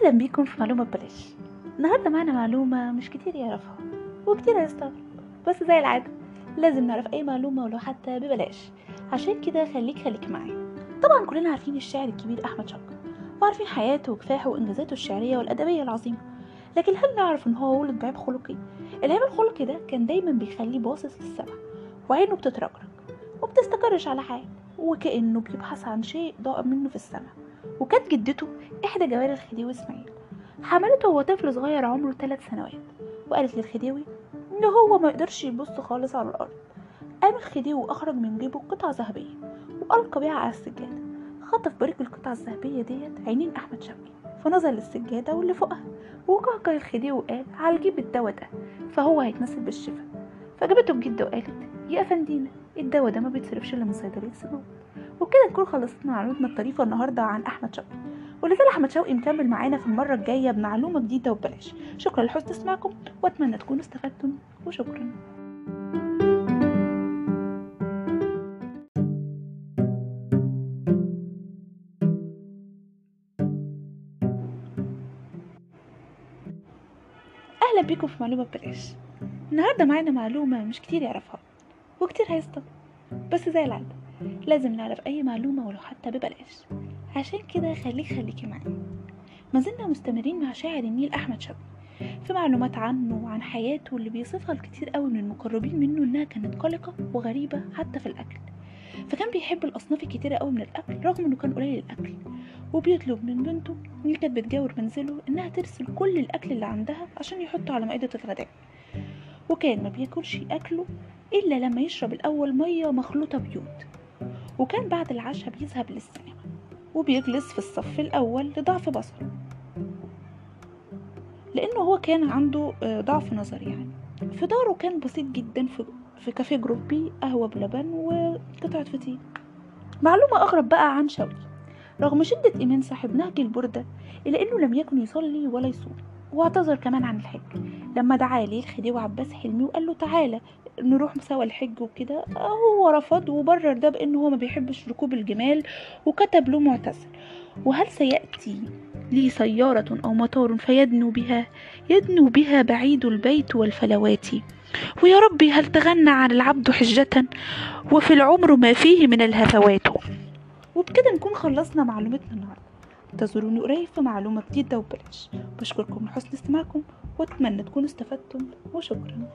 أهلا بيكم في معلومة ببلاش. النهاردة معانا معلومة مش كتير يعرفها وكتير هيستغرب بس زي العادة لازم نعرف أي معلومة ولو حتى ببلاش. عشان كده خليك خليك معايا. طبعا كلنا عارفين الشاعر الكبير أحمد شوقي وعارفين حياته وكفاحه وإنجازاته الشعرية والأدبية العظيمة. لكن هل نعرف إن هو ولد بعيب خلقي؟ العيب الخلقي ده كان دايما بيخليه باصص للسما وعينه بتترجرج وبتستقرش على حال وكأنه بيبحث عن شيء ضاع منه في السماء. وكانت جدته إحدى جواري الخديوي إسماعيل. حملته وهو طفل صغير عمره ثلاث سنوات وقالت للخديوي إن هو ما يقدرش يبص خالص على الأرض. قام الخديوي وأخرج من جيبه قطعة ذهبية وألقى بيها على السجادة. خطف بريق القطعة الذهبية ديت عينين أحمد شوقي فنظر للسجادة واللي فوقها. وقهقه الخديوي وقال على جيب الدواء ده فهو هيتمثل بالشفا فجابته الجدة وقالت يا أفندينا الدواء ده ما بيتصرفش إلا من صيدلية سنون وبكده نكون خلصنا معلوماتنا الطريفة النهاردة عن أحمد شوقي. ولازال أحمد شوقي مكمل معانا في المرة الجاية بمعلومة جديدة وببلاش. شكرا لحسن استماعكم وأتمنى تكونوا استفدتم وشكرا. أهلا بيكم في معلومة ببلاش. النهاردة معانا معلومة مش كتير يعرفها وكتير هيستغرب بس زي العادة لازم نعرف أي معلومة ولو حتى ببلاش. عشان كده خليك خليكي معايا. ما زلنا مستمرين مع شاعر النيل أحمد شوقي. في معلومات عنه وعن حياته اللي بيصفها الكتير قوي من المقربين منه إنها كانت قلقة وغريبة حتى في الأكل. فكان بيحب الأصناف الكتيرة قوي من الأكل رغم إنه كان قليل الأكل. وبيطلب من بنته اللي كانت بتجاور منزله إنها ترسل كل الأكل اللي عندها عشان يحطه على مائدة الغداء. وكان ما بياكلش أكله إلا لما يشرب الأول مية مخلوطة بيود وكان بعد العشاء بيذهب للسينما وبيجلس في الصف الأول لضعف بصره. لأنه هو كان عنده ضعف نظر يعني. فطاره كان بسيط جدا في في كافيه جروبي قهوة بلبن وقطعة فطير. معلومة أغرب بقى عن شوقي. رغم شدة إيمان صاحب نهج البردة إلا إنه لم يكن يصلي ولا يصوم واعتذر كمان عن الحج لما دعا ليه الخديوي عباس حلمي وقال له تعالى نروح سوا الحج وكده هو رفض وبرر ده بأنه هو ما بيحبش ركوب الجمال وكتب له معتذر وهل سيأتي لي سيارة أو مطار فيدنو بها؟ يدنو بها بعيد البيت والفلوات. ويا ربي هل تغنى عن العبد حجة؟ وفي العمر ما فيه من الهفوات. وبكده نكون خلصنا معلومتنا النهارده. انتظروني قريب في معلومة جديدة وبلاش. بشكركم لحسن استماعكم وأتمنى تكونوا استفدتم وشكرا.